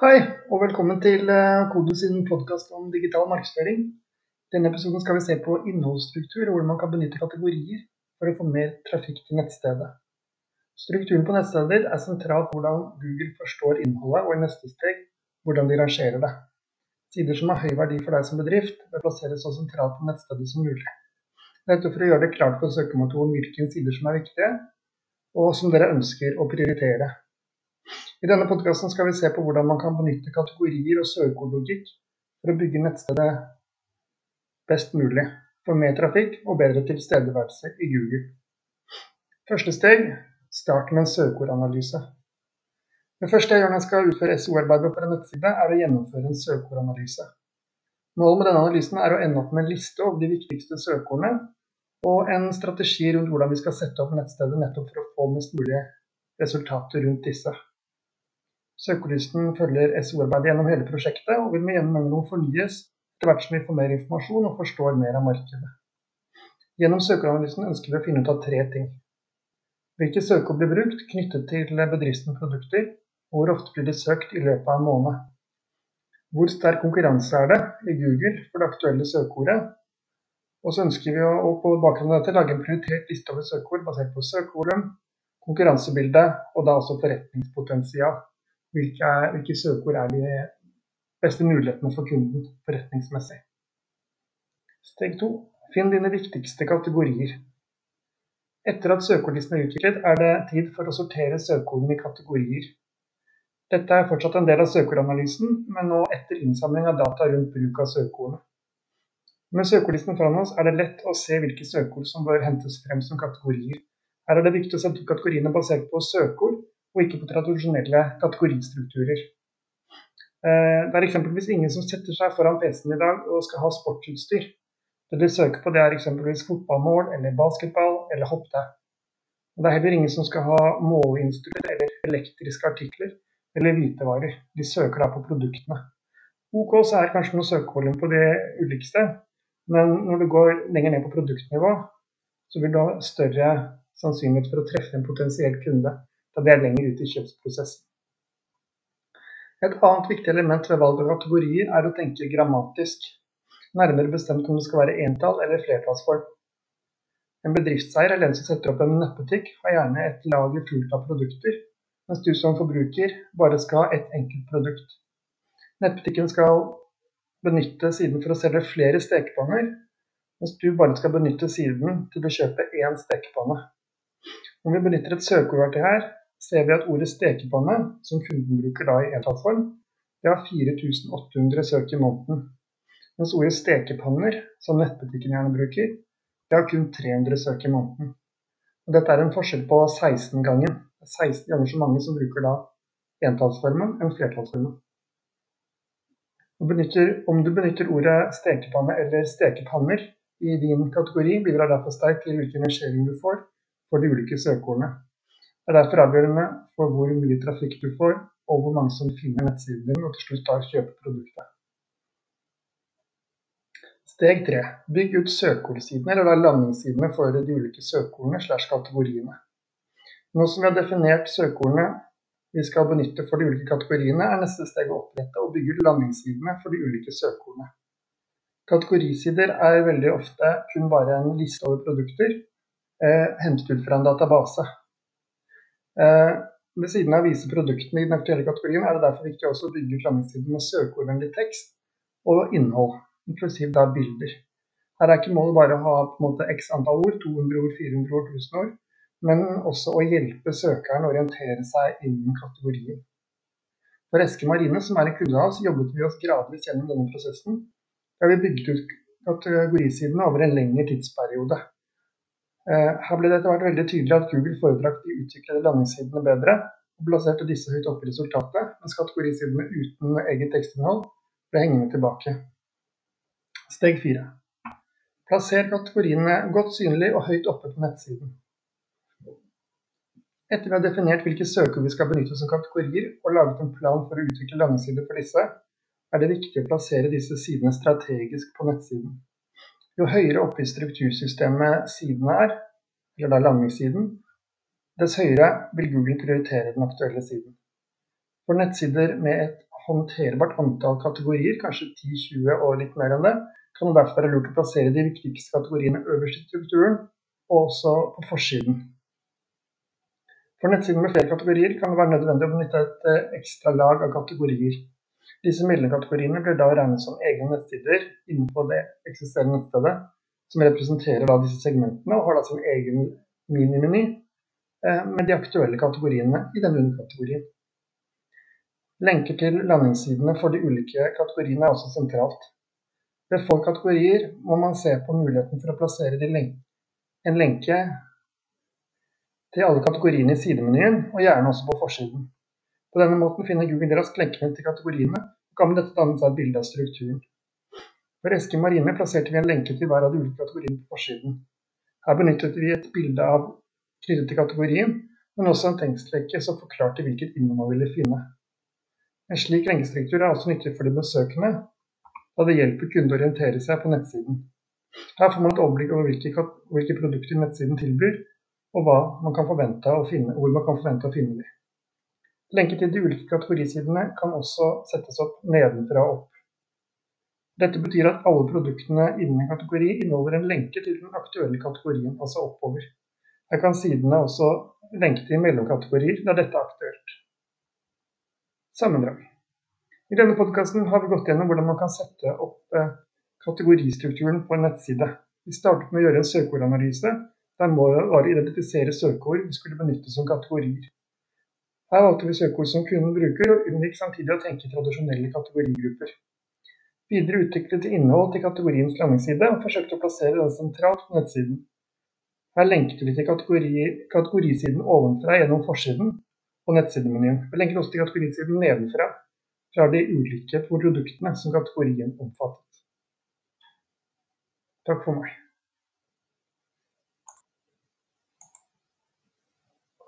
Hei, og velkommen til eh, Kodo sin podkast om digital markedsføring. I denne episoden skal vi se på innholdsstruktur og hvordan man kan benytte kategorier for å få mer trafikk til nettstedet. Strukturen på nettstedet er sentralt hvordan Google forstår innholdet, og i neste steg hvordan de rangerer det. Sider som har høy verdi for deg som bedrift, bør plasseres så sentralt på nettstedet som mulig. Dette for å gjøre det klart for søkemotoren hvilke sider som er viktige, og som dere ønsker å prioritere. I denne podkasten skal vi se på hvordan man kan benytte kategorier og søkeordlogikk for å bygge nettstedet best mulig, for mer trafikk og bedre tilstedeværelse i Google. Første steg start med en søkeordanalyse. Det første jeg gjør når jeg skal utføre SEO-arbeidet for en nettside, er å gjennomføre en søkeordanalyse. Målet med denne analysen er å ende opp med en liste over de viktigste søkeordene, og en strategi rundt hvordan vi skal sette opp nettstedet nettopp for å få mest mulig resultater rundt disse. Søkelisten følger SO-arbeidet gjennom hele prosjektet, og vil med jevne mellomrom fornyes etter hvert som vi får mer informasjon og forstår mer av markedet. Gjennom søkeranalysen ønsker vi å finne ut av tre ting. Hvilke søkeord blir brukt knyttet til bedriftens produkter, og hvor ofte blir det søkt i løpet av en måned. Hvor sterk konkurranse er det i Google for det aktuelle søkeordet? Og så ønsker vi å på bakgrunn av dette lage en prioritert liste over søkeord basert på søkevolum, konkurransebilde og da også forretningspotensial hvilke, er, hvilke søkeord er de beste mulighetene for kunden forretningsmessig. Steg to finn dine viktigste kategorier. Etter at søkeordlisten er utviklet, er det tid for å sortere søkeordene i kategorier. Dette er fortsatt en del av søkeordanalysen, men nå etter innsamling av data rundt bruk av søkeordene. Med søkeordlisten foran oss er det lett å se hvilke søkeord som bør hentes frem som kategorier. Her er det viktig å sette kategoriene basert på søkeord og ikke på tradisjonelle kategoristrukturer. Eh, det er eksempelvis ingen som setter seg foran PC-en i dag og skal ha sportsutstyr. Det de søker på, det er eksempelvis fotballmål eller basketball eller hopptau. Det er heller ingen som skal ha måleinstruer, eller elektriske artikler eller hvitevarer. De søker da på produktene. OK så er kanskje noe søkevolum på det ulikeste, men når du går lenger ned på produktnivå, så vil du ha større sannsynlighet for å treffe en potensiell kunde da det er lenger ute i kjøpsprosessen. Et annet viktig element ved valg av kategorier er å tenke grammatisk, nærmere bestemt om det skal være entall eller flertallsform. En bedriftseier eller en som setter opp en nettbutikk, har gjerne et lager fullt av produkter, mens du som forbruker bare skal ha ett enkelt produkt. Nettbutikken skal benytte siden for å selge flere stekepanner, mens du bare skal benytte siden til å kjøpe én stekepanne. Om vi benytter et søkeord her, ser vi at ordet stekepanne, som kunden bruker da i entallsform, det har 4800 søk i måneden. Mens ordet stekepanner, som nettbutikken gjerne bruker, det har kun 300 søk i måneden. Og dette er en forskjell på 16 gangen. 16 ganger så mange som bruker da entallsformen enn flertallsformen. Om du benytter ordet stekepanne eller stekepanner i din kategori, bidrar derfor sterkt til hvilken rangering du får for de ulike søkeordene. Det er derfor avgjørende for hvor mye trafikk du får, og hvor mange som finner nettsiden din og til slutt da kjøper produktet. Steg 3. Bygg ut søkeordsidene, eller da landingssidene for de ulike søkeordene slash kategoriene. Nå som vi har definert søkeordene vi skal benytte for de ulike kategoriene, er neste steg å opprette og bygge ut landingssidene for de ulike søkeordene. Kategorisider er veldig ofte kun bare en liste over produkter eh, hentet ut fra en database. Eh, ved siden av å vise produktene i den aktuelle kategorien, er det derfor viktig også å bygge landingssiden med søkeordvennlig tekst og innhold, inklusiv da bilder. Her er ikke målet bare å ha på en måte x antall ord, 200 ord, 400 ord, 1000 ord, men også å hjelpe søkeren å orientere seg innen kategorien. For Eske Marine, som er en kunde av oss, jobbet vi oss gradvis gjennom denne prosessen. Der vi bygget ut kategorisidene over en lengre tidsperiode. Eh, her ble det etter hvert veldig tydelig at Google foretrakk de utviklede landingssidene bedre, og plasserte disse høyt oppe i resultatet, mens kategorisidene uten eget tekstinnhold ble hengende tilbake. Steg 4. Plasser kategoriene godt synlig og høyt oppe på nettsiden. Etter vi har definert hvilke søkeord vi skal benytte som kategorier, og laget en plan for å utvikle landingssider for disse, er det viktig å plassere disse sidene strategisk på nettsiden. Jo høyere oppe i struktursystemet sidene er, eller da landingssiden, dess høyere vil Google prioritere den aktuelle siden. For nettsider med et håndterbart antall kategorier, kanskje 10-20 og litt mer enn det, kan det derfor være lurt å plassere de viktigste kategoriene øverst i strukturen, og også på forsiden. For nettsider med flere kategorier kan det være nødvendig å benytte et eh, ekstra lag av kategorier. Disse mellomkategoriene blir da regnet som egne nettsider innenfor det eksisterende nettstedet, som representerer da disse segmentene og har da sin egen minimeny eh, med de aktuelle kategoriene i denne underkategorien. Lenker til landingssidene for de ulike kategoriene er også sentralt. Ved få kategorier må man se på muligheten for å plassere en lenke til alle kategoriene i sidemenyen, og gjerne også på forsiden. På denne måten finner Google raskt lenkene til kategoriene, og kan med dette danne seg et bilde av strukturen. For Eske Marine plasserte vi en lenke til hver av de ulike kategoriene på forsiden. Her benyttet vi et bilde av knyttet til kategorien, men også en tekstrekke som forklarte hvilket innhold man ville finne. En slik lenkestruktur er også nyttig for de besøkende, da det hjelper kunden å orientere seg på nettsiden. Her får man et overblikk over hvilke, hvilke produkter nettsiden tilbyr, og man finne, hvor man kan forvente å finne dem. Lenker til de ulike kategorisidene kan også settes opp nedenfra og opp. Dette betyr at alle produktene innen en kategori inneholder en lenke til den aktuelle kategorien, altså oppover. Her kan sidene også lenke til mellomkategorier der dette er aktuelt. Sammendrag. I denne podkasten har vi gått gjennom hvordan man kan sette opp eh, kategoristrukturen på en nettside. Vi startet med å gjøre en søkeordanalyse, der målet var å identifisere søkeord vi skulle benytte som kategorier. Her valgte vi søkeord som kunden bruker, og unngikk samtidig å tenke tradisjonelle kategorigrupper. Videre utviklet vi innhold til kategoriens landingsside, og forsøkte å plassere den sentralt på nettsiden. Her lenket vi til kategori, kategorisiden ovenfra gjennom forsiden, på nettsidemenyen. Vi lenker også til kategorisiden nedenfra fra de ulike produktene som kategorien omfattet. Takk for meg.